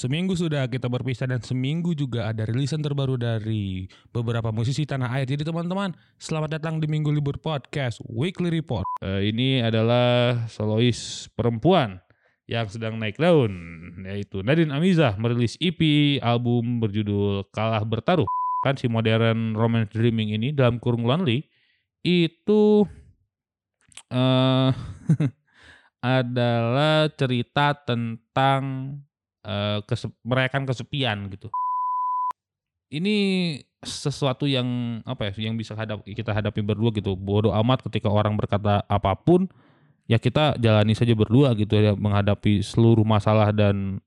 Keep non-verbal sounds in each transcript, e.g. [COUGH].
Seminggu sudah kita berpisah dan seminggu juga ada rilisan terbaru dari beberapa musisi tanah air. Jadi teman-teman, selamat datang di Minggu Libur Podcast Weekly Report. Eh, ini adalah solois perempuan yang sedang naik daun, yaitu Nadine Amizah merilis EP album berjudul Kalah Bertaruh. Kan si modern romance dreaming ini dalam kurung lonely itu eh [LAUGHS] adalah cerita tentang uh, kese merayakan kesepian gitu. Ini sesuatu yang apa ya, yang bisa hadap kita hadapi berdua gitu. Bodoh amat ketika orang berkata apa pun, ya kita jalani saja berdua gitu ya menghadapi seluruh masalah dan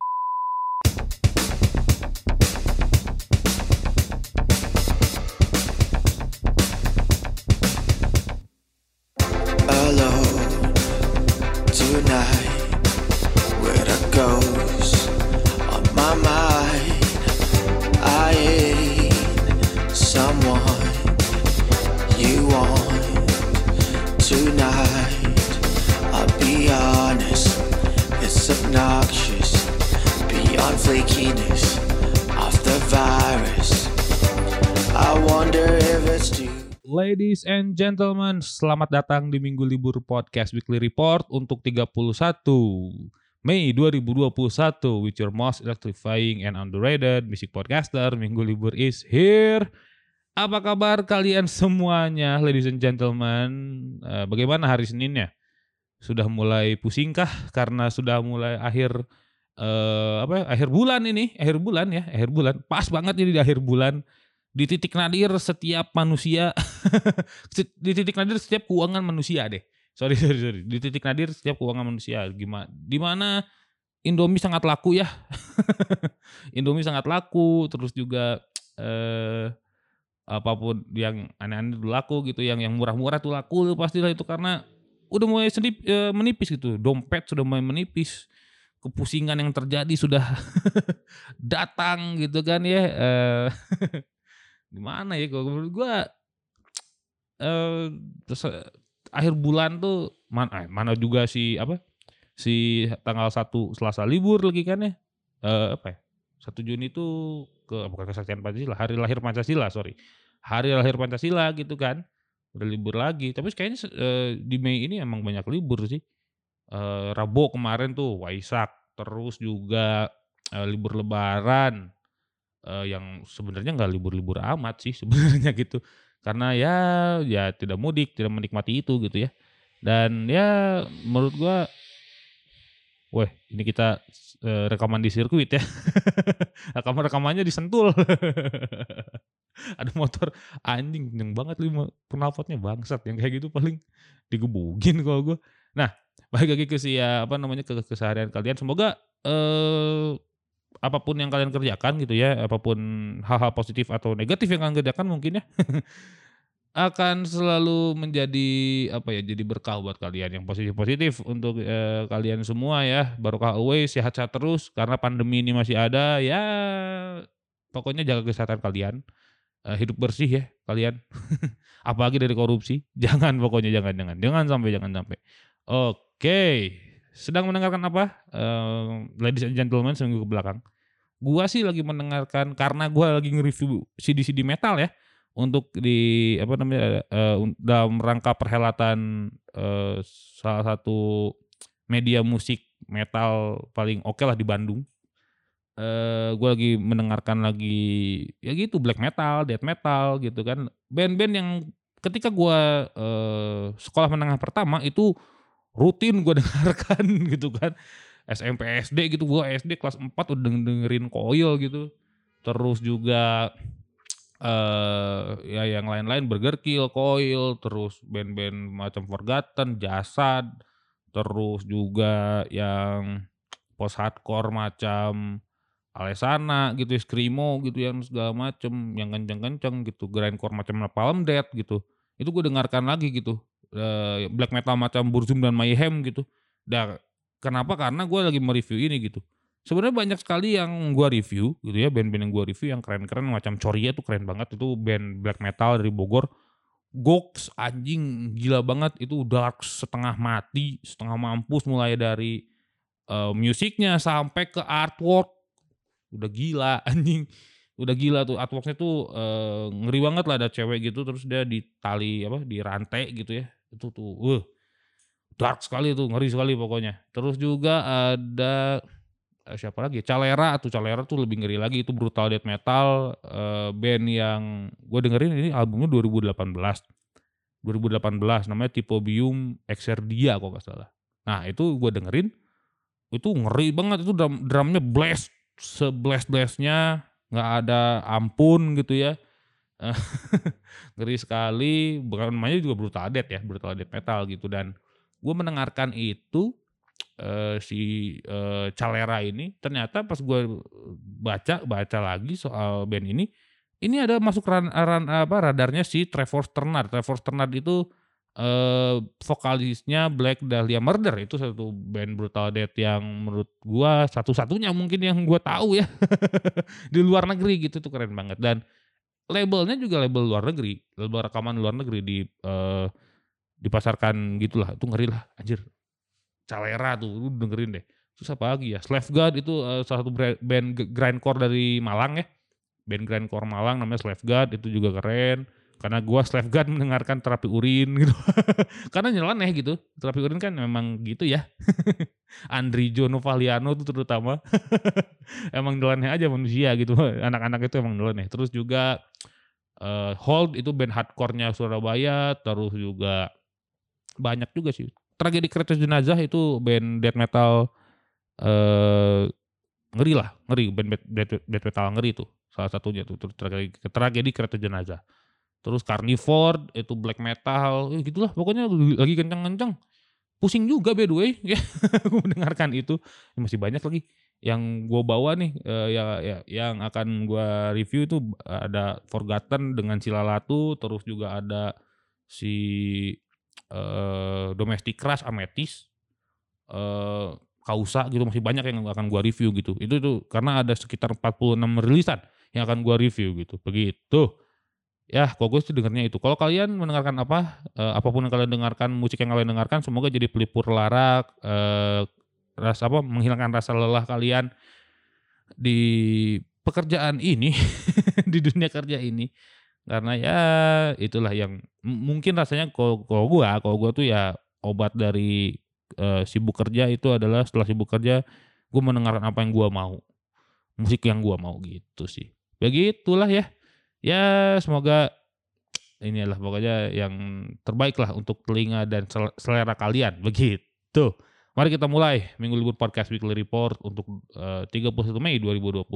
Ladies and gentlemen, selamat datang di Minggu Libur Podcast Weekly Report untuk 31 Mei 2021 with your most electrifying and underrated music podcaster. Minggu Libur is here. Apa kabar kalian semuanya, ladies and gentlemen? Eh, bagaimana hari Seninnya? Sudah mulai pusingkah karena sudah mulai akhir eh apa ya, akhir bulan ini, akhir bulan ya, akhir bulan. Pas banget ini di akhir bulan. Di titik nadir setiap manusia [LAUGHS] di titik nadir setiap keuangan manusia deh. Sorry [LAUGHS] sorry sorry. Di titik nadir setiap keuangan manusia. Gimana di mana Indomie sangat laku ya. [LAUGHS] Indomie sangat laku terus juga eh apa pun yang aneh-aneh itu laku gitu yang yang murah-murah tuh laku pastilah itu karena udah mulai sedip, eh, menipis gitu. Dompet sudah mulai menipis kepusingan yang terjadi sudah [LAUGHS] datang gitu kan ya. Eh [LAUGHS] gimana ya kalau menurut gua eh terus, eh, akhir bulan tuh mana mana juga si apa si tanggal 1 Selasa libur lagi kan ya. Eh apa ya 1 Juni itu ke bukan kesaktian Pancasila hari lahir Pancasila sorry. Hari lahir Pancasila gitu kan udah libur lagi. Tapi kayaknya eh, di Mei ini emang banyak libur sih eh Rabu kemarin tuh Waisak terus juga eh, libur Lebaran eh, yang sebenarnya nggak libur-libur amat sih [LAUGHS] sebenarnya gitu. Karena ya ya tidak mudik tidak menikmati itu gitu ya. Dan ya menurut gua weh ini kita eh, rekaman di sirkuit ya. [LAUGHS] Rekaman rekamannya disentul. [LAUGHS] Ada motor anjing kenceng banget lima knalpotnya bangsat yang kayak gitu paling digebugin kalau gua. Nah balik lagi ke si ya, apa namanya ke keseharian kalian semoga eh apa pun yang kalian kerjakan gitu ya, apa pun hal-hal positif atau negatif yang kalian kerjakan mungkin ya, [LAUGHS] akan selalu menjadi apa ya, jadi berkah buat kalian yang positif-positif untuk eh, kalian semua ya. Barokah always, sehat-sehat terus karena pandemi ini masih ada ya. Pokoknya jaga kesehatan kalian, eh, hidup bersih ya kalian. [LAUGHS] Apalagi dari korupsi, [LAUGHS] jangan pokoknya jangan jangan jangan sampai jangan sampai. Oke, sedang mendengarkan apa, eh, ladies and gentlemen seminggu ke belakang? Gua sih lagi mendengarkan karena gua lagi nge-review CD-CD metal ya untuk di apa namanya un- dalam rangka perhelatan eh, salah satu media musik metal paling oke lah di Bandung. Eh gue lagi mendengarkan lagi ya gitu black metal, death metal gitu kan. Band-band yang ketika gua eh, sekolah menengah pertama itu rutin gue [LAUGHS] dengarkan gitu kan. SMP SD gitu gua SD kelas 4 udah denger- dengerin Koil gitu. Terus juga eh ya yang lain-lain Burger Kill, Koil, terus band-band macam Forgotten, Jasad, terus juga yang post hardcore macam Alesana gitu, Screamo gitu yang segala macem yang kenceng-kenceng gitu, grindcore macam Napalm Death gitu. Itu gue dengarkan lagi gitu. Eh, black metal macam Burzum dan Mayhem gitu. Dah kenapa? Karena gue lagi mereview ini gitu. Sebenarnya banyak sekali yang gua review gitu ya, band-band yang gua review yang keren-keren macam Coria tuh keren banget itu band black metal dari Bogor. Goks anjing gila banget itu dark setengah mati, setengah mampus mulai dari eh, musiknya sampai ke artwork udah gila [LAUGHS] anjing udah gila tuh artworksnya tuh eh, ngeri banget lah ada cewek gitu terus dia di tali apa di rantai gitu ya itu tuh uh dark sekali tuh ngeri sekali pokoknya. Terus juga ada eh, siapa lagi? Calera tuh Calera tuh lebih ngeri lagi itu brutal death metal. Eh, band yang gue dengerin ini albumnya 2018 2018 namanya Tipobium Exerdia kok gak salah. Nah itu gue dengerin itu ngeri banget itu drum drumnya blast seblast blastnya nggak ada ampun gitu ya [LAUGHS] ngeri sekali. Bukan namanya juga brutal death ya brutal death metal gitu. Dan gue mendengarkan itu eh, si eh, Calera ini ternyata pas gue baca baca lagi soal band ini ini ada masuk ran, ran- apa radarnya si Trevor Stannard Trevor Stannard itu eh vokalisnya Black Dahlia Murder. Itu satu band brutal death yang menurut gua satu-satunya mungkin yang gua tahu ya. [LAUGHS] Di luar negeri gitu tuh keren banget. Dan labelnya juga label luar negeri label rekaman luar negeri di eh, dipasarkan gitulah itu ngeri lah anjir. Calera tuh lu dengerin deh. Terus apa lagi ya? Slave God itu eh, salah satu band grindcore dari Malang ya. Band grindcore Malang namanya Slave God itu juga keren karena gua Slave God [LAUGHS] mendengarkan terapi urin gitu. [LAUGHS] Karena nyeleneh gitu. Terapi urin kan memang gitu ya. [LAUGHS] Andri Jono Valiano tuh terutama. Emang nyeleneh aja manusia gitu. Anak-anak itu emang nyeleneh. Terus juga eh, Hold itu band hardcore-nya Surabaya. Terus juga banyak juga sih. Tragedi kereta jenazah itu band death metal eh ngeri lah. Ngeri. Band death, death- metal ngeri tuh. Salah satunya tuh. Tragedi, tragedi kereta jenazah terus carnivore itu black metal ya gitulah pokoknya lagi kenceng-kenceng pusing juga by the way [LAUGHS] ya gue mendengarkan itu masih banyak lagi yang gue bawa nih eh, ya, ya yang akan gue review itu ada Forgotten dengan Silalatu terus juga ada si eh, Domestic Crush Amethyst eh Kausa gitu masih banyak yang akan gua review gitu. Itu tuh karena ada sekitar 46 rilisan yang akan gua review gitu. Begitu. Ya, kok gue sih dengarnya itu. Kalau kalian mendengarkan apa, eh, apa pun yang kalian dengarkan, musik yang kalian dengarkan, semoga jadi pelipur lara, eh, rasa apa, menghilangkan rasa lelah kalian di pekerjaan ini, [LAUGHS] di dunia kerja ini. Karena ya itulah yang mungkin rasanya kalau gua, kalau gua tuh ya obat dari eh, sibuk kerja itu adalah setelah sibuk kerja gue mendengarkan apa yang gue mau musik yang gue mau gitu sih begitulah ya ya semoga ini adalah pokoknya yang terbaik lah untuk telinga dan sel- selera kalian. Begitu. Mari kita mulai. Minggu libur podcast weekly report untuk eh, 31 Mei 2021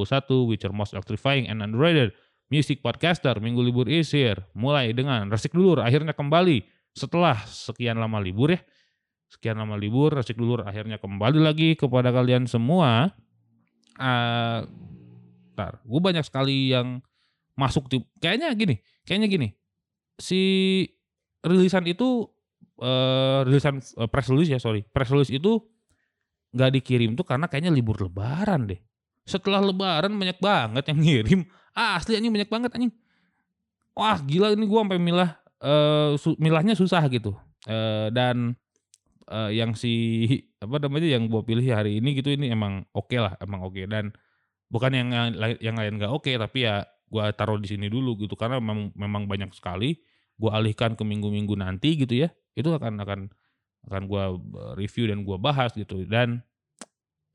which are most electrifying and underrated. Music podcaster minggu libur is here. Mulai dengan resik dulur akhirnya kembali. Setelah sekian lama libur ya. Sekian lama libur, Resik Dulur akhirnya kembali lagi kepada kalian semua. Eh, ntar, gue banyak sekali yang masuk di, kayaknya gini, kayaknya gini, si rilisan itu, eh rilisan eh, press release ya sorry, press release itu nggak dikirim tuh karena kayaknya libur lebaran deh. Setelah lebaran banyak banget yang ngirim, ah, asli anjing banyak banget anjing. Wah gila ini gue sampai milah, eh su- milahnya susah gitu. Eh, dan eh, yang si apa namanya yang gua pilih hari ini gitu ini emang oke lah emang oke dan bukan yang yang lain nggak oke tapi ya gua taruh di sini dulu gitu karena memang memang banyak sekali gua alihkan ke minggu-minggu nanti gitu ya itu akan akan akan gua eh, review dan gua bahas gitu dan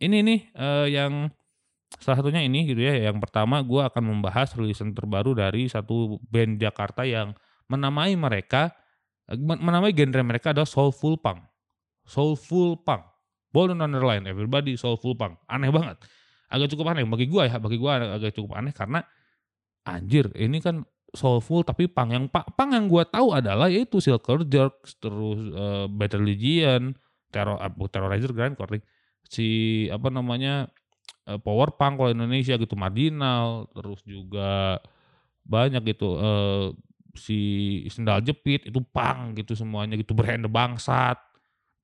ini nih eh, yang salah satunya ini gitu ya yang pertama gua akan membahas rilisan terbaru dari satu band Jakarta yang menamai mereka men- menamai genre mereka adalah soulful punk soulful punk. Bold and underline everybody soulful punk. Aneh banget. Agak cukup aneh bagi gua ya, bagi gua agak cukup aneh karena anjir, ini kan soulful tapi punk yang pa- punk yang gua tahu adalah yaitu Silker Jerks, terus eh, Battle Legion, Terror uh, Terrorizer Grand Cording, si apa namanya eh, Power Punk kalau Indonesia gitu Marginal, terus juga banyak gitu eh, si sendal jepit itu punk gitu semuanya gitu berhende bangsat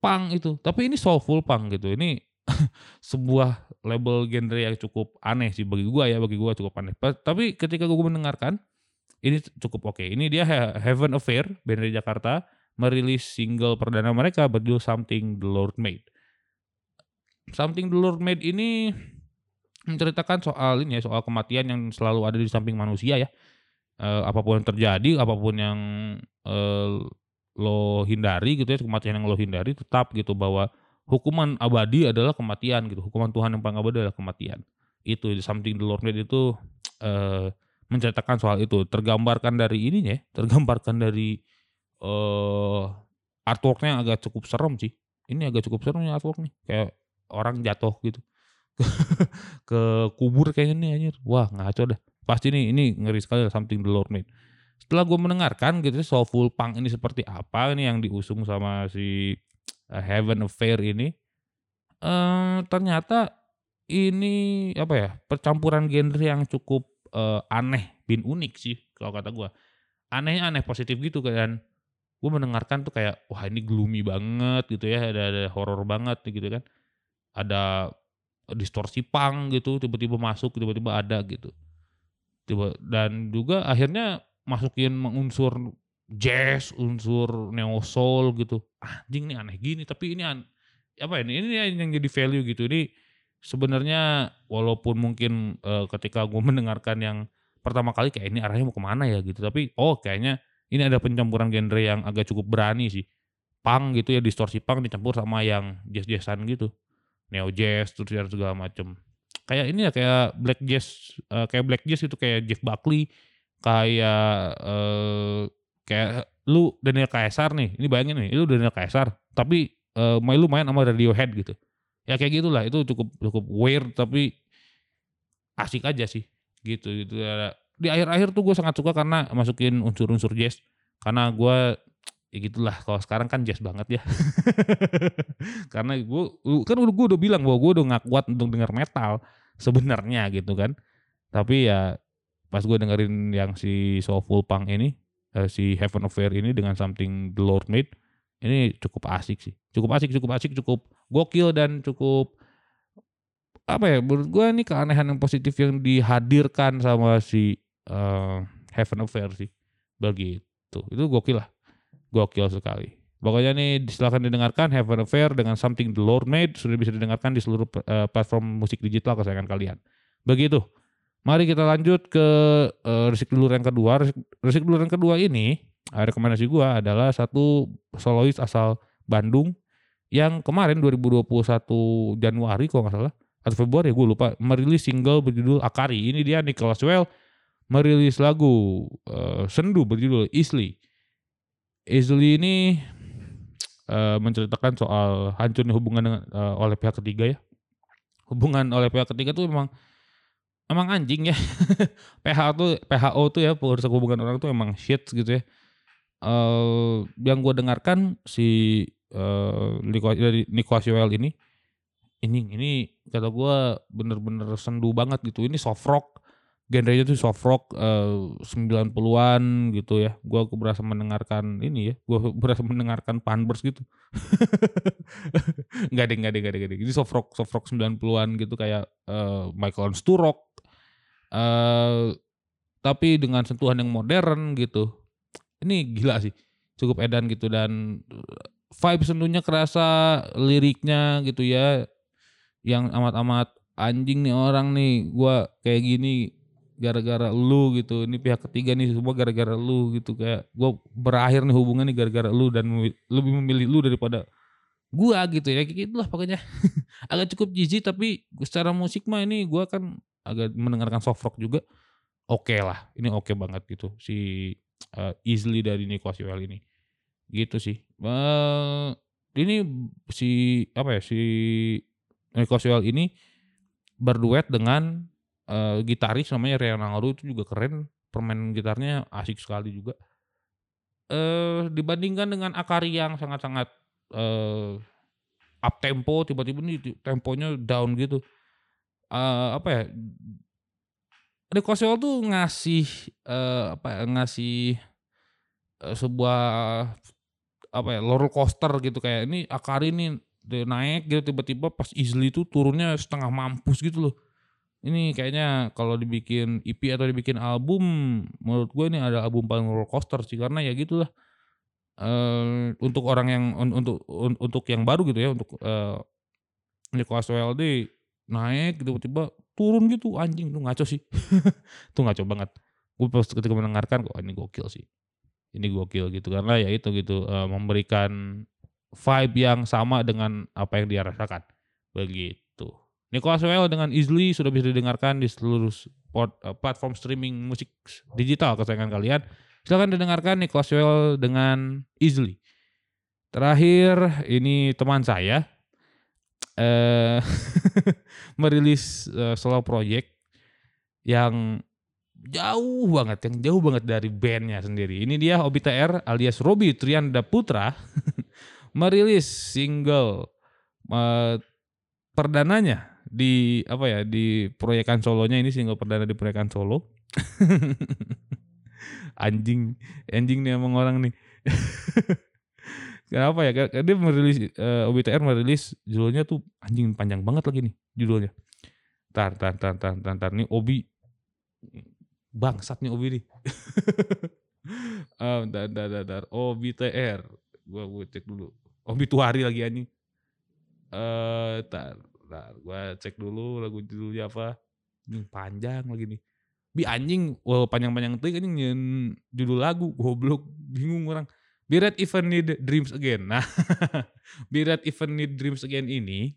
punk itu. Tapi ini soulful punk gitu. Ini [LAUGHS] sebuah label genre yang cukup aneh sih bagi gua ya, bagi gua cukup aneh. Tapi ketika gua mendengarkan ini cukup oke. Ini dia He- Heaven Affair band dari Jakarta merilis single perdana mereka berjudul Something the Lord Made. Something the Lord Made ini menceritakan soal ini ya, soal kematian yang selalu ada di samping manusia ya. Eee, apa pun yang terjadi, apa pun yang, eee, lo hindari gitu ya, kematian yang lo hindari tetap gitu bahwa hukuman abadi adalah kematian gitu, hukuman Tuhan yang paling abadi adalah kematian. Itu Something the Lord Made itu, eee, menceritakan soal itu. Tergambarkan dari ininya ya, tergambarkan dari, eee, artwork-nya agak cukup serem sih. Ini agak cukup serem nih artwork nih, kayak orang jatuh gitu. [LAUGHS] Ke kubur kayaknya nih anjir. Wah ngaco dah. Pasti nih ini ngeri sekali Something the Lord Made. Setelah gue mendengarkan gitu ya, soulful punk ini seperti apa ini yang diusung sama si, Heaven Affair ini, eee, ternyata ini apa ya, percampuran genre yang cukup, eee, aneh bin unik sih kalau kata gue. Anehnya aneh positif gitu dan gue mendengarkan tuh kayak, wah ini gloomy banget gitu ya, ada ada horor banget gitu kan. Ada distorsi punk gitu, tiba-tiba masuk, tiba-tiba ada gitu. Tiba dan juga akhirnya masukin unsur jazz, unsur neo soul gitu. Anjing nih aneh gini, tapi ini an apa ya, ini yang jadi value gitu. Ini sebenarnya walaupun mungkin, eee, ketika gue mendengarkan yang pertama kali kayak ini arahnya mau ke mana ya gitu, tapi oh kayaknya ini ada pencampuran genre yang agak cukup berani sih. Punk gitu ya, distorsi punk dicampur sama yang jazz-jazz-an gitu. Neo jazz terus dan segala macem. Kayak ini ya, kayak black jazz, eee, kayak black jazz itu kayak Jeff Buckley, kayak, eee, kayak lu Daniel Caesar nih, ini bayangin nih, lu Daniel Caesar tapi, eee, main lu main sama Radiohead gitu. Ya kayak gitulah, itu cukup cukup weird tapi asik aja sih, gitu gitu ya. Di akhir-akhir tuh gue sangat suka karena masukin unsur-unsur jazz, karena gue ya gitulah kalau sekarang kan jazz banget ya. [LAUGHS] Karena gue kan gue udah bilang bahwa gue udah nggak kuat untuk denger metal sebenarnya gitu kan. Tapi ya pas gue dengerin yang si Soulful Punk ini, eee, si Heaven Affair ini dengan Something the Lord Made, ini cukup asik sih. Cukup asik cukup asik, cukup gokil dan cukup apa ya, menurut gue ini keanehan yang positif yang dihadirkan sama si, eee, Heaven Affair sih, begitu. Itu gokil lah, gokil sekali. Pokoknya nih silahkan didengarkan Heaven Affair dengan Something the Lord Made sudah bisa didengarkan di seluruh, eee, platform musik digital kesayangan kalian. Begitu. Mari kita lanjut ke, eee, Resik Dulur yang kedua. Resik Resik Dulur yang kedua ini, eee, rekomendasi gue adalah satu solois asal Bandung yang kemarin 2021 Januari kalau nggak salah atau Februari gue lupa, merilis single berjudul Akari. Ini dia Nicholas Well merilis lagu, eee, sendu berjudul Easily. Easily ini, eee, menceritakan soal hancurnya hubungan dengan eee, oleh pihak ketiga ya. Hubungan oleh pihak ketiga tuh emang emang anjing ya. [LAUGHS] PH tuh PHO tuh ya, perusak hubungan orang tuh emang shit gitu ya. Eee, yang gue dengarkan si, eee, Nico dari Nicholas Well ini, ini ini kata gue bener-bener sendu banget gitu. Ini soft rock, genrenya tuh soft rock, eee, 90-an gitu ya. Gue berasa mendengarkan ini ya, gue [LAUGHS] berasa mendengarkan Punbers gitu. [LAUGHS] Enggak deng enggak deng enggak deng. Ini soft rock soft rock 90-an gitu kayak, eee, Michael Sturrock, eee, tapi dengan sentuhan yang modern gitu. Ini gila sih, cukup edan gitu dan vibe sendunya kerasa, liriknya gitu ya, yang amat-amat anjing nih orang nih, gua kayak gini gara-gara lu gitu, ini pihak ketiga nih semua gara-gara lu gitu, kayak gua berakhir nih hubungan nih gara-gara lu dan lebih memilih lu daripada gua gitu ya, kayak gitulah pokoknya. [LAUGHS] Agak cukup jijik tapi secara musik mah ini gua kan agak mendengarkan soft rock juga, okelah, ini oke banget gitu si, eee, Easily dari Nicholas Well ini, gitu sih. Eee, ini si apa ya, si Nicholas Well ini berduet dengan, eee, gitaris namanya Rian Naru itu juga keren, permain gitarnya asik sekali juga. Eee, dibandingkan dengan Akari yang sangat-sangat, eee, up tempo, tiba-tiba nih temponya down gitu. Eee, apa ya, Nicholas Well tuh ngasih, eee, apa ya, ngasih, eee, sebuah apa ya, roller coaster gitu kayak ini Akari nih dia naik gitu tiba-tiba pas Easily tuh turunnya setengah mampus gitu loh. Ini kayaknya kalau dibikin EP atau dibikin album, menurut gue ini adalah album paling roller coaster sih karena ya gitulah. Eee, untuk orang yang un untuk un untuk yang baru gitu ya, untuk, eee, Nicholas Well nih naik tiba-tiba turun gitu anjing tuh ngaco sih. [LAUGHS] Tuh ngaco banget. Gue pas ketika mendengarkan kok ini gokil sih. Ini gokil gitu. Karena ya itu gitu eh, memberikan vibe yang sama dengan apa yang dia rasakan. Begitu. Nicholas Well dengan Easily sudah bisa didengarkan di seluruh spot, eh, platform streaming musik digital kesayangan kalian. Silahkan didengarkan Nicholas Well dengan Easily. Terakhir ini teman saya eh [LAUGHS] merilis eh, solo project yang jauh banget, yang jauh banget dari bandnya sendiri. Ini dia Obi TR alias Robi Trianda Putra [LAUGHS] merilis single eh, perdananya di apa ya di proyekan solonya ini single perdana di proyekan solo. [LAUGHS] anjing, anjing nih emang orang nih. Kenapa ya? Dia merilis eh, OBTR merilis judulnya tuh anjing panjang banget lagi nih judulnya. Tar tar tar tar tar, tar. nih Obi bangsat nih Obi nih. um, [LAUGHS] dar, dar, dar, dar. OBTR. Gua gua cek dulu. Obi Tuhari lagi anjing. Eh tar, tar. Gua cek dulu lagu judulnya apa. Ini panjang lagi nih. Bi anjing, wah panjang-panjang tuh nyen judul lagu goblok bingung orang. Be Red Even Need Dreams Again. Nah, [LAUGHS] Be Red Even Need Dreams Again ini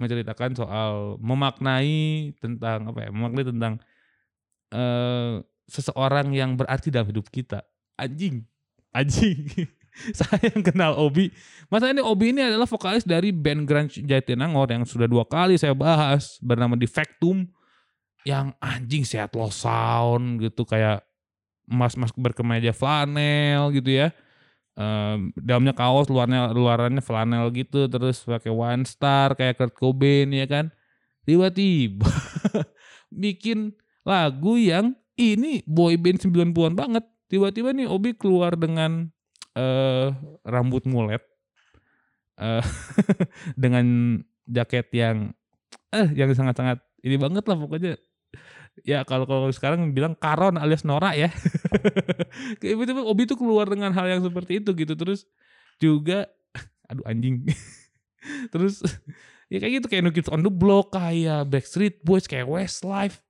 menceritakan soal memaknai tentang apa ya? Memaknai tentang eh seseorang yang berarti dalam hidup kita. Anjing. Anjing. [LAUGHS] Saya yang kenal Obi. Masa ini Obi ini adalah vokalis dari band grunge Jatinangor yang sudah dua kali saya bahas bernama Defectum yang anjing sehat low sound gitu kayak mas-mas berkemeja flanel gitu ya. Em, dalamnya kaos, luarnya luarannya flanel gitu, terus pakai one star kayak Kurt Cobain ya kan. Tiba-tiba [LAUGHS] bikin lagu yang ini boy band 90-an banget. Tiba-tiba nih Obi keluar dengan eh rambut mulet. eh [LAUGHS] dengan jaket yang eh yang sangat-sangat ini banget lah pokoknya. Ya kalau kalau sekarang bilang Karon alias Nora ya. [LAUGHS] Obi tuh keluar dengan hal yang seperti itu gitu. Terus juga [LAUGHS] aduh anjing. [LAUGHS] terus ya kayak gitu kayak New Kids on the Block kayak Backstreet Boys kayak Westlife.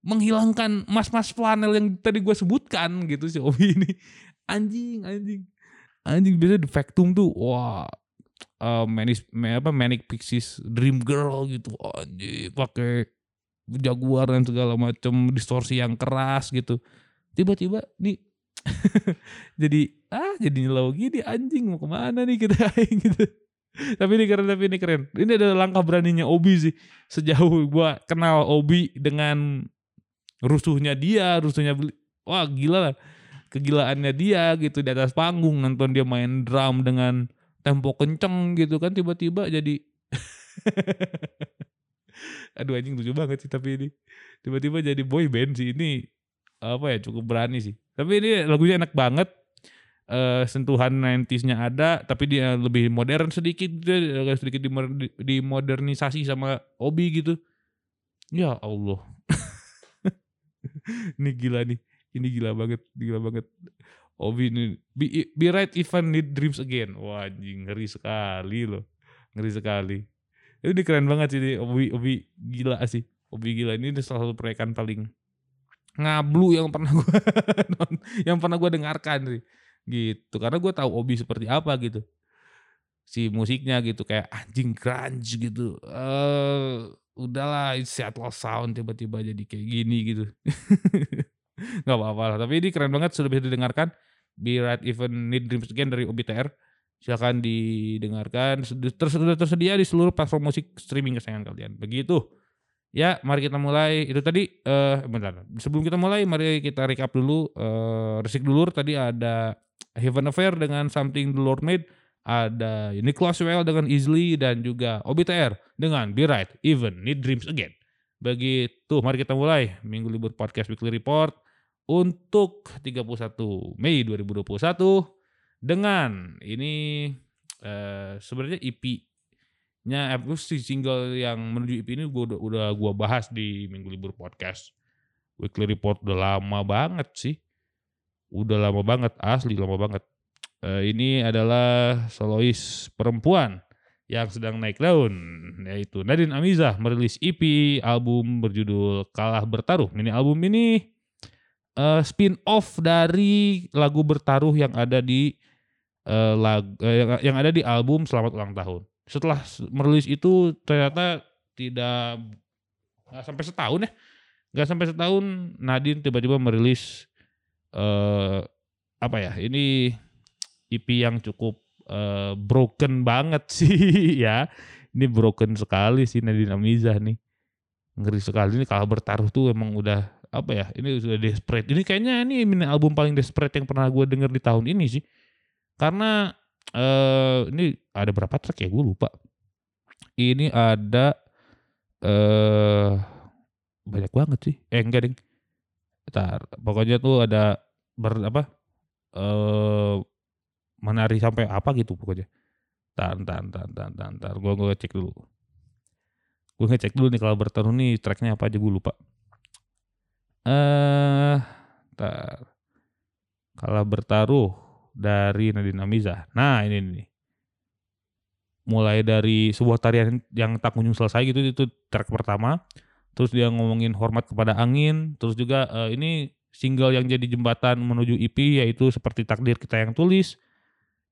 Menghilangkan mas-mas flanel yang tadi gue sebutkan gitu si Obi ini. Anjing anjing. Anjing biasanya The Factum tuh wah eh, manis ma- apa Manic Pixies Dream Girl gitu. Anjing pakai jaguar dan segala macam distorsi yang keras gitu. Tiba-tiba nih [LAUGHS] jadi ah jadi nyelau gini anjing mau ke mana nih kita [LAUGHS] gitu. Tapi ini keren tapi ini keren. Ini adalah langkah beraninya Obi sih sejauh gua kenal Obi dengan rusuhnya dia rusuhnya wah gila lah. Kegilaannya dia gitu di atas panggung nonton dia main drum dengan tempo kenceng gitu kan tiba-tiba jadi [LAUGHS] aduh anjing lucu banget sih tapi ini. Tiba-tiba jadi boy band sih. Ini apa ya cukup berani sih. Tapi ini lagunya enak banget. Eh sentuhan 90s-nya ada tapi dia lebih modern sedikit. Dia sedikit dimoder- dimodernisasi sama Obi gitu. Ya Allah. [LAUGHS] Ini gila nih. Ini gila banget gila banget. Obi ini be, be right even need dreams again. Wah anjing ngeri sekali loh. Ngeri sekali ini keren banget sih Obi Obi gila sih. Obi gila ini salah satu proyekan paling ngablu yang pernah [LAUGHS] gue yang pernah gue dengarkan sih. Gitu karena gue tahu Obi seperti apa gitu. Si musiknya gitu kayak anjing grunge gitu. Eh udahlah Seattle Sound tiba-tiba jadi kayak gini gitu. [LAUGHS] Nggak apa-apa lah tapi ini keren banget sudah bisa didengarkan. Be Right Even Need Dreams Again dari OBTR silakan didengarkan. Tersedia di seluruh platform musik streaming kesayangan kalian. Begitu. Ya mari kita mulai. Itu tadi eh bentar. Sebelum kita mulai mari kita recap dulu eh resik dulu tadi ada Heaven Affair dengan Something the Lord Made. Ada Nicholas Well dengan Easily. Dan juga OBTR dengan Be Right Even Need Dreams Again. Begitu. Mari kita mulai. Minggu libur podcast weekly report untuk 31 Mei 2021 dengan ini eh, sebenarnya EP-nya eh, si single yang menuju EP ini gua udah, udah gua bahas di minggu libur podcast. Weekly report udah lama banget sih. Udah lama banget, asli lama banget. Eh, ini adalah solois perempuan yang sedang naik daun yaitu Nadine Amizah merilis EP album berjudul Kalah Bertaruh. Ini album ini uh, spin off dari lagu Bertaruh yang ada di uh, lag, uh, yang ada di album Selamat Ulang Tahun. Setelah merilis itu ternyata tidak nggak sampai setahun ya, nggak sampai setahun Nadine tiba-tiba merilis uh, apa ya? Ini EP yang cukup uh, broken banget [LAUGHS] sih ya. Ini broken sekali sih Nadine Amizah nih. Ngeri sekali ini kalau bertaruh tuh emang udah apa ya ini sudah desperate ini kayaknya ini album paling desperate yang pernah gue denger di tahun ini sih karena uh, ini ada berapa track ya gue lupa ini ada eh uh, banyak banget sih eh enggak ding Bentar, pokoknya tuh ada ber apa eh menari sampai apa gitu pokoknya. Tan tan tan tan tan. Gua gua cek dulu. Gue ngecek dulu nih kalau bertaruh nih tracknya apa aja gue lupa. Eh, tar. Kalau bertaruh dari Nadine Amiza. Nah ini nih. Mulai dari sebuah tarian yang tak kunjung selesai gitu itu track pertama. Terus dia ngomongin hormat kepada angin. Terus juga uh, ini single yang jadi jembatan menuju EP yaitu seperti takdir kita yang tulis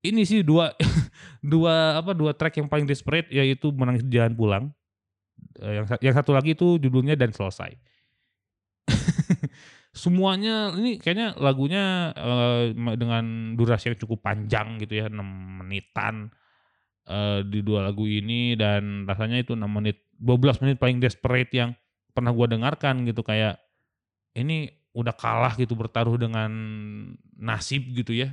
ini sih dua [LAUGHS] dua apa dua track yang paling desperate yaitu menangis jalan pulang. Eh, yang yang satu lagi itu judulnya dan selesai. [LAUGHS] Semuanya ini kayaknya lagunya uh, dengan durasi yang cukup panjang gitu ya, 6 menitan uh, di dua lagu ini dan rasanya itu 6 menit 12 menit paling desperate yang pernah gua dengarkan gitu kayak ini udah kalah gitu bertaruh dengan nasib gitu ya.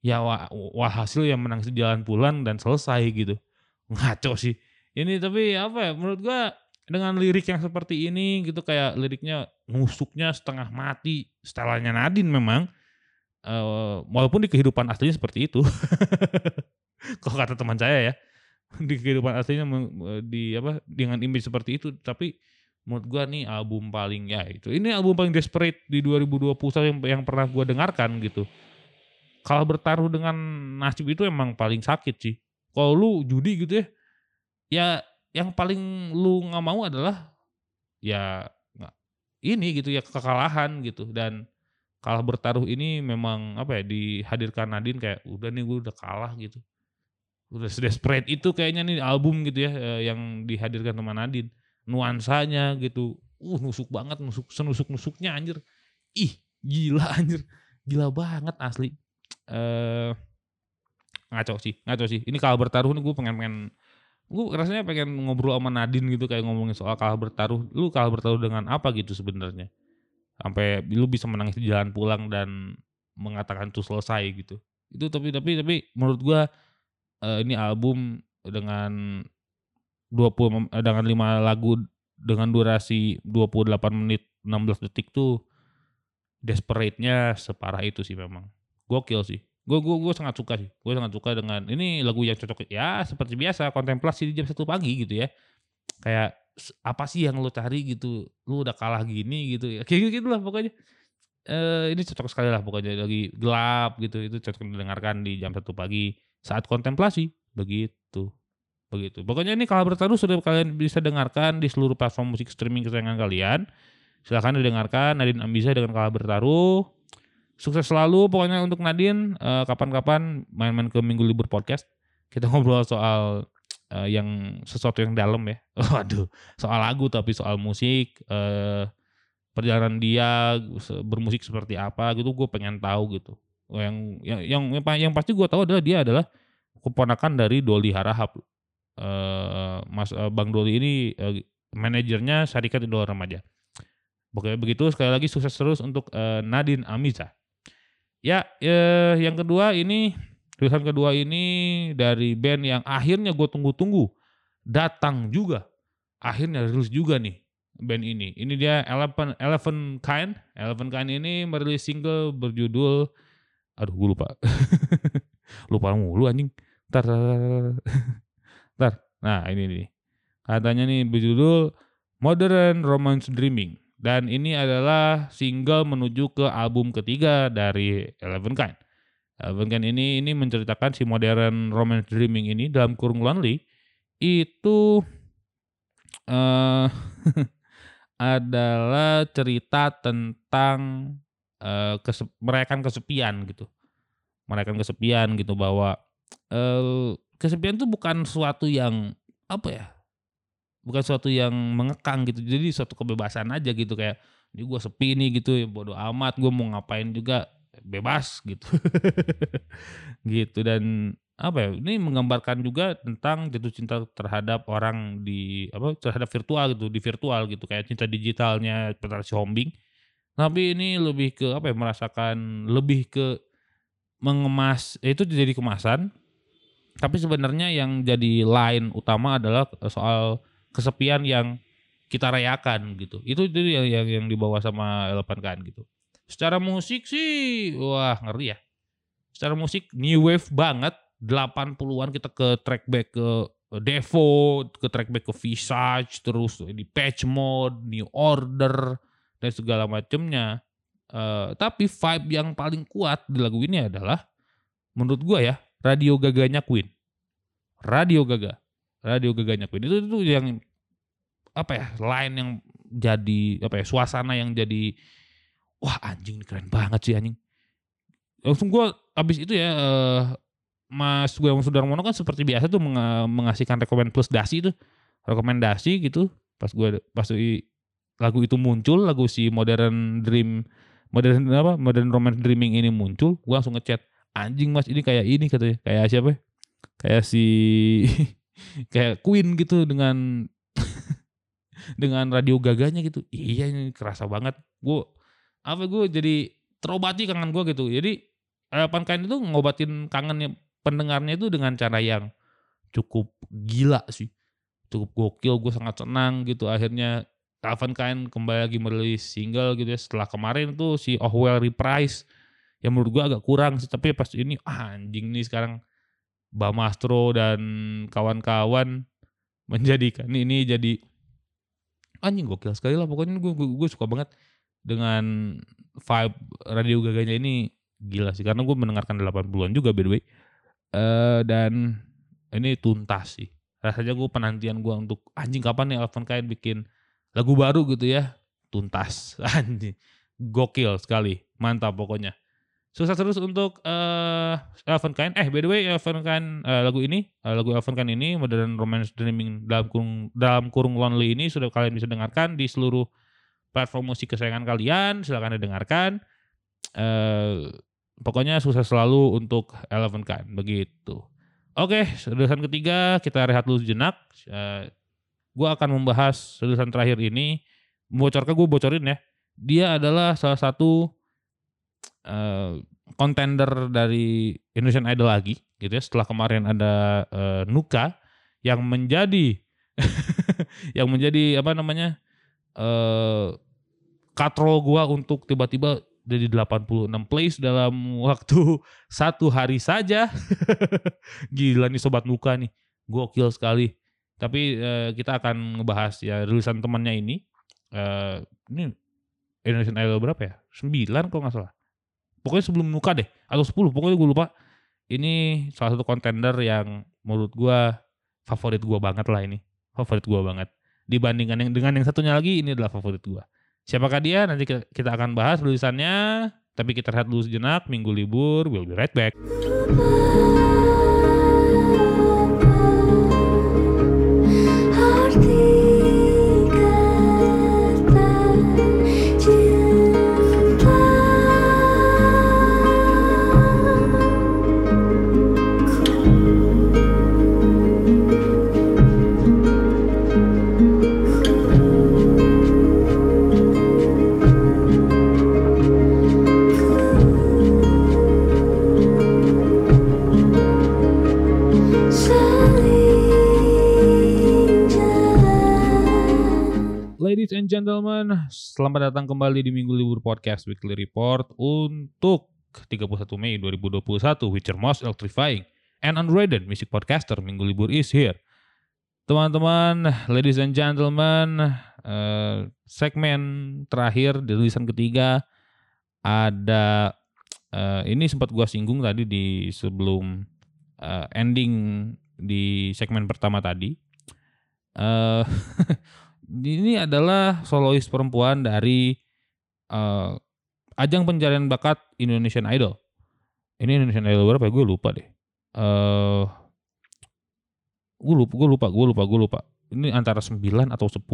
Ya wah, wah hasil yang menang sejalan pulang dan selesai gitu. Ngaco sih. Ini tapi apa ya menurut gua dengan lirik yang seperti ini gitu kayak liriknya ngusuknya setengah mati setelannya Nadine memang uh, walaupun di kehidupan aslinya seperti itu [LAUGHS] kalau kata teman saya ya [LAUGHS] di kehidupan aslinya di apa dengan image seperti itu tapi menurut gua nih album paling ya itu ini album paling desperate di 2020 yang yang pernah gua dengarkan gitu kalau bertaruh dengan nasib itu emang paling sakit sih. Kalau lu judi gitu ya, ya yang paling lu nggak mau adalah ya ini gitu ya kekalahan gitu. Dan kalah bertaruh ini memang apa ya dihadirkan Nadine kayak udah nih gue udah kalah gitu. Udah desperate itu kayaknya nih album gitu ya eh, yang dihadirkan sama Nadine. Nuansanya gitu uh nusuk banget nusuk senusuk nusuknya anjir. Ih gila [LAUGHS] anjir. Gila banget asli. Eh ngaco sih, ngaco sih. Ini kalah bertaruh nih gue pengen pengen gue rasanya pengen ngobrol sama Nadine gitu kayak ngomongin soal kalah bertaruh. Lu kalah bertaruh dengan apa gitu sebenarnya? Sampai lu bisa menangis di jalan pulang dan mengatakan itu selesai gitu. Itu tapi tapi tapi menurut gua uh, ini album dengan 20 eh, dengan 5 lagu dengan durasi 28 menit 16 detik tuh desperate-nya separah itu sih memang gokil sih gue gue gue sangat suka sih. Gue sangat suka dengan ini lagu yang cocok ya seperti biasa kontemplasi di jam satu pagi gitu ya. Kayak apa sih yang lo cari gitu? Lo udah kalah gini gitu. Ya kayak gitu lah pokoknya. Eh, ini cocok sekali lah pokoknya lagi gelap gitu itu cocok didengarkan di jam satu pagi saat kontemplasi. Begitu. Begitu. Pokoknya ini kalau bertaruh sudah kalian bisa dengarkan di seluruh platform musik streaming kesayangan kalian. Silahkan didengarkan Nadine Ambiza dengan kalah bertaruh Sukses selalu pokoknya untuk Nadine. Uh, kapan-kapan main-main ke Minggu Libur Podcast. Kita ngobrol soal uh, yang sesuatu yang dalam ya. [LAUGHS] Waduh, soal lagu tapi soal musik. Uh, perjalanan dia bermusik seperti apa gitu gue pengen tahu gitu. Yang yang yang yang pasti gue tahu adalah dia adalah keponakan dari Doli Harahap. Uh, Mas uh, Bang Doli ini uh, manajernya Syarikat Idola Remaja. Pokoknya begitu sekali lagi sukses terus untuk uh, Nadine Amiza. Ya, eh, yang kedua ini tulisan kedua ini dari band yang akhirnya gue tunggu-tunggu datang juga. Akhirnya rilis juga nih band ini. Ini dia Eleven Eleven Kind. Eleven Kind ini merilis single berjudul aduh gue lupa. [LAUGHS] lupa mulu anjing. Ntar, [LAUGHS] ntar. Nah, ini nih. Katanya nih berjudul Modern Romance Dreaming. Dan ini adalah single menuju ke album ketiga dari Eleven Kind. Eleven Kind ini ini menceritakan si modern romance dreaming ini dalam kurung lonely itu eh [LAUGHS] adalah cerita tentang eh kesep merayakan kesepian gitu. Merayakan kesepian gitu bahwa, eee, kesepian tuh bukan suatu yang apa ya, bukan suatu yang mengekang gitu. Jadi suatu kebebasan aja gitu kayak, "Ini gua sepi nih," gitu ya, "bodo amat gua mau ngapain juga bebas," gitu. [LAUGHS] Gitu dan apa ya, ini menggambarkan juga tentang jatuh cinta terhadap orang di apa, terhadap virtual gitu, di virtual gitu kayak cinta digitalnya Petrasi Hombing. Tapi ini lebih ke apa ya, merasakan lebih ke mengemas ya itu jadi kemasan, tapi sebenarnya yang jadi line utama adalah soal kesepian yang kita rayakan gitu. Itu itu yang yang yang dibawa sama Elephant Kind gitu. Secara musik sih wah ngeri ya. Secara musik new wave banget, 80-an kita ke track back ke Devo, ke track back ke Visage, terus Depeche Mode, New Order, dan segala macemnya. Eee, tapi vibe yang paling kuat di lagu ini adalah menurut gua ya, Radio Gaga-nya Queen. Radio Gaga, Radio Gaga-nya Queen. Itu tuh yang apa ya, line yang jadi apa ya, suasana yang jadi, wah anjing ini keren banget sih anjing. Langsung gua abis itu ya, eee, Mas Gunawan Sudarmono kan seperti biasa tuh menga mengasihkan rekomen plus dasi tuh, rekomendasi gitu pas gua pas i lagu itu muncul, lagu si Modern Dream Modern apa, Modern Romance Dreaming ini muncul, gua langsung nge-chat, "Anjing Mas ini kayak ini," katanya, kayak siapa ya, kayak si [LAUGHS] kayak Queen gitu dengan dengan Radio Gaga-nya gitu. Iya ini kerasa banget. Gua apa, gua jadi terobati kangen gua gitu. Jadi Elephant Kind itu ngobatin kangennya pendengarnya itu dengan cara yang cukup gila sih, cukup gokil, gua sangat senang gitu akhirnya Elephant Kind kembali lagi merilis single gitu ya setelah kemarin tuh si Oh Well Reprise yang menurut gua agak kurang sih, tapi pas ini anjing nih sekarang Bamastro dan kawan-kawan menjadikan ini jadi anjing gokil sekali lah pokoknya gua gua gua suka banget dengan vibe Radio Gaga-nya ini gila sih karena gua mendengarkan 80-an juga by the way. Eee, dan ini tuntas sih. Rasanya gua penantian gua untuk anjing kapan nih Elephant Kind bikin lagu baru gitu ya, tuntas [LAUGHS] anjing. Gokil sekali, mantap pokoknya. Sukses terus untuk, eee, Elephant Kind. Eh by the way Elephant Kind, eee, lagu ini, eee, lagu Elephant Kind ini Modern Romance Dreaming dalam kurung dalam kurung Lonely ini sudah kalian bisa dengarkan di seluruh platform musik kesayangan kalian, silakan didengarkan. Eee, pokoknya sukses selalu untuk Elephant Kind, begitu. Oke, rilisan ketiga kita rehat dulu sejenak, eee, gua akan membahas rilisan terakhir ini, membocorkan gua bocorin ya, dia adalah salah satu, eee, kontender dari Indonesian Idol lagi gitu ya setelah kemarin ada, eee, Nuka yang menjadi [LAUGHS] yang menjadi apa namanya, eee, katrol gua untuk tiba-tiba jadi 86 plays dalam waktu [LAUGHS] 1 hari saja. [LAUGHS] Gila nih sobat Nuka nih, gokil sekali. Tapi, eee, kita akan ngebahas ya rilisan temannya ini, eee, ini Indonesian Idol berapa ya, 9 kalau nggak salah. Pokoknya sebelum Nuka deh atau 10 pokoknya gua lupa. Ini salah satu kontender yang menurut gua favorit gua banget lah ini, favorit gua banget. Dibandingkan yang dengan yang satunya lagi ini adalah favorit gua. Siapakah dia? Nanti kita akan bahas rilisannya, tapi kita rehat dulu sejenak, minggu libur, we'll be right back. Selamat datang kembali di Minggu Libur Podcast Weekly Report untuk 31 Mei 2021 with your most electrifying and underrated music podcaster Minggu Libur is here. Teman-teman, ladies and gentlemen, eh, segmen terakhir di rilisan ketiga ada eh, ini sempat gua singgung tadi di sebelum eh, ending di segmen pertama tadi [LAUGHS] ini adalah solois perempuan dari eh, ajang pencarian bakat Indonesian Idol. Ini Indonesian Idol berapa ya? Gue lupa deh. Eh gue lupa, gue lupa, gue lupa, gue lupa. Ini antara 9 atau 10.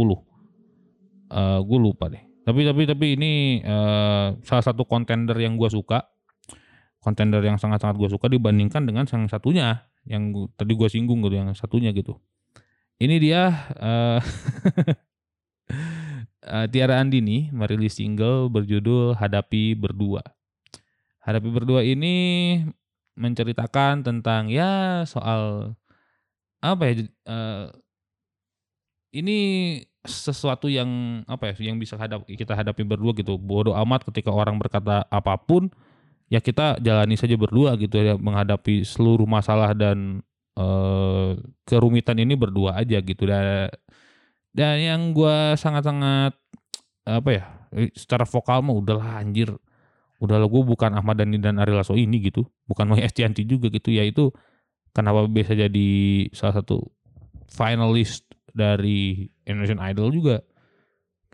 Eh gue lupa deh. Tapi tapi tapi ini eh, salah satu kontender yang gue suka. Kontender yang sangat-sangat gue suka dibandingkan dengan yang satunya yang gua- tadi gue singgung gitu yang satunya gitu. Ini dia eh [LAUGHS] eh, Tiara Andini merilis single berjudul Hadapi Berdua. Hadapi Berdua ini menceritakan tentang ya soal apa ya eh, ini sesuatu yang apa ya yang bisa hadap, kita hadapi berdua gitu. Bodoh amat ketika orang berkata apa pun ya kita jalani saja berdua gitu ya menghadapi seluruh masalah dan eh, kerumitan ini berdua aja gitu. Dan dan yang gua sangat-sangat apa ya eh, secara vokal mah udahlah anjir. Udahlah gue bukan Ahmad Dhani dan Ari Lasso ini gitu. Bukan Maya [LAUGHS] Estianti juga gitu. Ya itu kenapa bisa jadi salah satu finalist dari Indonesian Idol juga?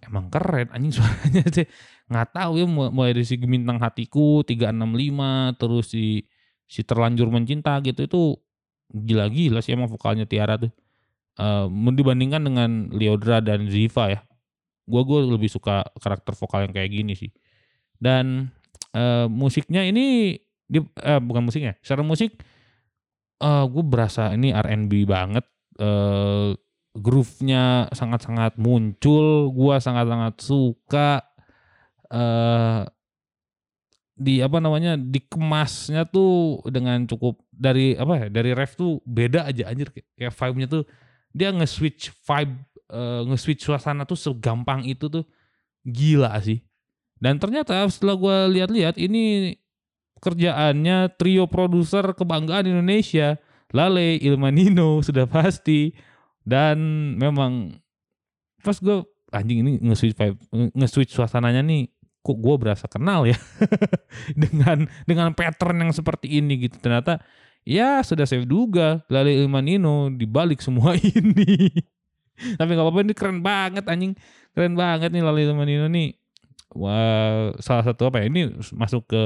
Emang keren anjing [LAUGHS] suaranya sih. Nggak tahu ya mu- mulai dari si Gemintang Hatiku 365 terus si si Terlanjur Mencinta gitu itu gila-gila sih emang vokalnya Tiara tuh. Eh dibandingkan dengan Leodra dan Ziva ya gua gue lebih suka karakter vokal yang kayak gini sih. Dan eh, musiknya ini di, eh, bukan musiknya secara musik eh gue berasa ini R&B banget. Eh groove-nya sangat-sangat muncul gua sangat-sangat suka. Eh di apa namanya dikemasnya tuh dengan cukup dari apa ya dari ref tuh beda aja anjir. Kayak, vibe-nya tuh dia nge-switch vibe eh, nge-switch suasana tuh segampang itu tuh gila sih. Dan ternyata setelah gua lihat-lihat ini kerjaannya trio produser kebanggaan Indonesia Lale Ilmanino [LAUGHS] sudah pasti. Dan memang pas gue anjing ini nge-switch vibe nge-switch suasananya nih kok gue berasa kenal ya? [LAUGHS] Dengan dengan pattern yang seperti ini gitu. Ternyata ya sudah saya duga Lale Ilmanino di balik semua [LAUGHS] ini. Tapi nggak apa-apa ini keren banget anjing. Keren banget nih Lale Ilmanino nih. Wah salah satu apa ya? Ini masuk ke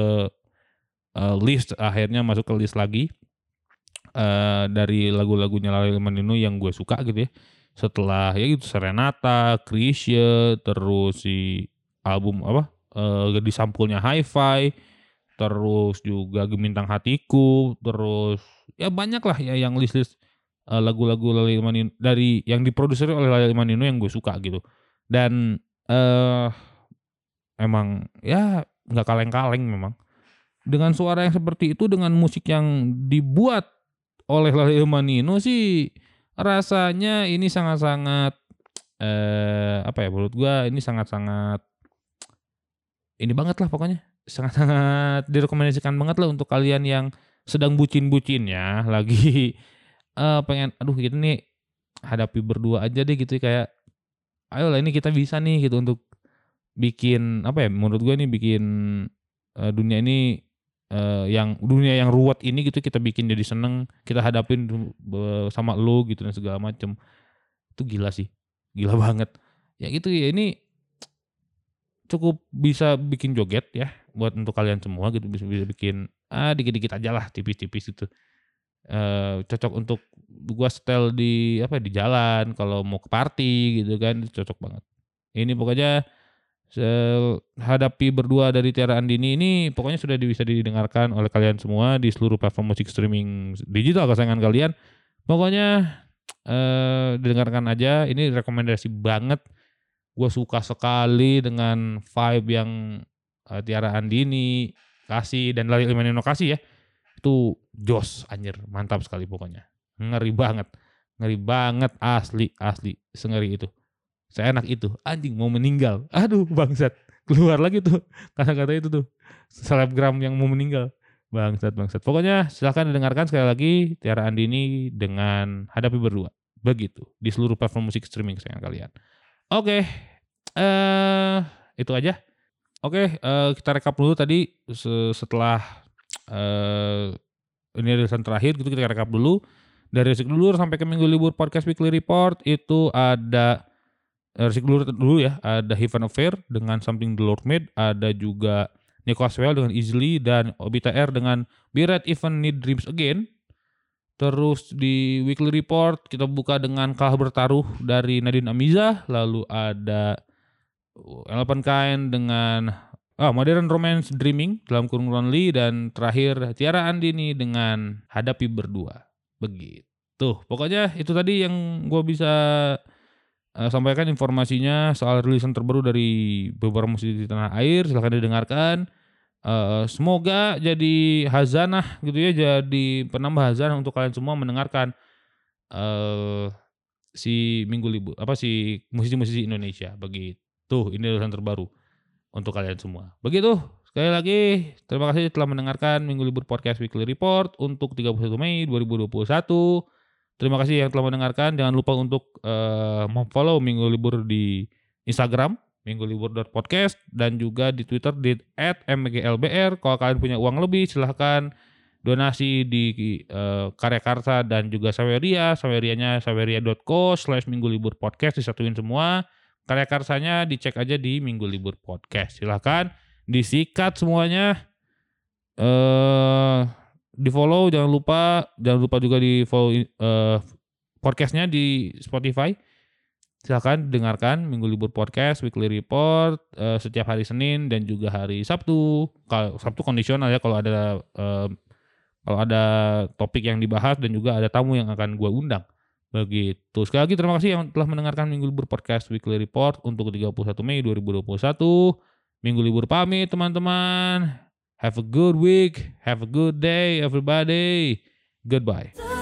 eh, list akhirnya masuk ke list lagi. Eh dari lagu-lagunya Lale Ilmanino yang gue suka gitu ya. Setelah ya gitu Serenata, Krisye, terus si album apa eh di sampulnya Hi-Fi, terus juga Gemintang Hatiku, terus ya banyak lah ya yang list-list eh, lagu-lagu Lale Ilmanino dari yang diproduksi oleh Lale Ilmanino yang gue suka gitu. Dan eh emang ya nggak kaleng-kaleng memang. Dengan suara yang seperti itu dengan musik yang dibuat oleh Lale Ilmanino sih rasanya ini sangat-sangat eh apa ya menurut gua ini sangat-sangat ini banget lah pokoknya. Sangat-sangat direkomendasikan banget lah untuk kalian yang sedang bucin-bucin ya. [LAUGHS] Lagi eh pengen aduh gitu nih hadapi berdua aja deh gitu kayak ayolah ini kita bisa nih gitu untuk bikin apa ya menurut gue nih bikin eh, dunia ini eh, yang dunia yang ruwet ini gitu kita bikin jadi seneng kita hadapin sama lu gitu dan segala macem. Itu gila sih. Gila [LAUGHS] banget. Ya gitu ya ini cukup bisa bikin joget ya buat untuk kalian semua gitu bisa bisa bikin ah dikit-dikit aja lah tipis-tipis gitu. Eh cocok untuk gua setel di apa ya, di jalan kalau mau ke party gitu kan cocok banget. Ini pokoknya hadapi berdua dari Tiara Andini ini pokoknya sudah bisa didengarkan oleh kalian semua di seluruh platform musik streaming digital kesayangan kalian. Pokoknya eh didengarkan aja ini rekomendasi banget gue suka sekali dengan vibe yang eh, Tiara Andini kasih dan Lali Ilmanino kasih ya. Itu jos anjir. Mantap sekali pokoknya. Ngeri banget. Ngeri banget. Asli asli. Sengeri itu. Seenak itu. Anjing mau meninggal. Aduh bangsat. Keluar lagi tuh. Kata-kata itu tuh. Selebgram yang mau meninggal. Bangsat bangsat. Pokoknya silahkan didengarkan sekali lagi Tiara Andini dengan hadapi berdua. Begitu. Di seluruh platform musik streaming kesayangan kalian oke eh itu aja oke eh, kita rekap dulu tadi se- setelah eh ini rilisan terakhir gitu kita rekap dulu dari Resik Dulur sampai ke Minggu Libur Podcast Weekly Report itu ada Resik Dulur dulu ya, ada Heaven Affair dengan Something the Lord Made, ada juga Nico Aswell dengan Easily dan Obita R dengan Be Red Even Need Dreams Again. Terus di Weekly Report kita buka dengan Kalah Bertaruh dari Nadine Amiza, lalu ada Elephant Kind dengan ah, Modern Romance Dreaming dalam kurung Lonely dan terakhir Tiara Andini dengan Hadapi Berdua. Begitu. Pokoknya itu tadi yang gue bisa eh, sampaikan informasinya soal rilisan terbaru dari beberapa musisi di tanah air. Silahkan didengarkan. Eh, semoga jadi hazanah gitu ya, jadi penambah hazanah untuk kalian semua mendengarkan eh si minggu libur apa si musisi-musisi Indonesia begitu. Ini rilisan terbaru untuk kalian semua. Begitu. Sekali lagi terima kasih telah mendengarkan Minggu Libur Podcast Weekly Report untuk 31 Mei 2021. Terima kasih yang telah mendengarkan. Jangan lupa untuk eh, follow Minggu Libur di Instagram minggulibur.podcast dan juga di Twitter di @mglbr. Kalau kalian punya uang lebih silahkan donasi di eh, Karya Karsa dan juga Saweria. Sawerianya saweria.co slash minggu libur podcast disatuin semua. Karya Karsanya dicek aja di Minggu Libur Podcast. Silahkan disikat semuanya. Eh di follow jangan lupa jangan lupa juga di follow eh, podcastnya di Spotify. Silahkan dengarkan Minggu Libur Podcast, Weekly Report eh, setiap hari Senin dan juga hari Sabtu. Kalau Sabtu kondisional ya kalau ada eh, kalau ada topik yang dibahas dan juga ada tamu yang akan gue undang. Begitu. Sekali lagi terima kasih yang telah mendengarkan Minggu Libur Podcast Weekly Report untuk 31 Mei 2021. Minggu libur pamit teman-teman. Have a good week. Have a good day everybody. Goodbye.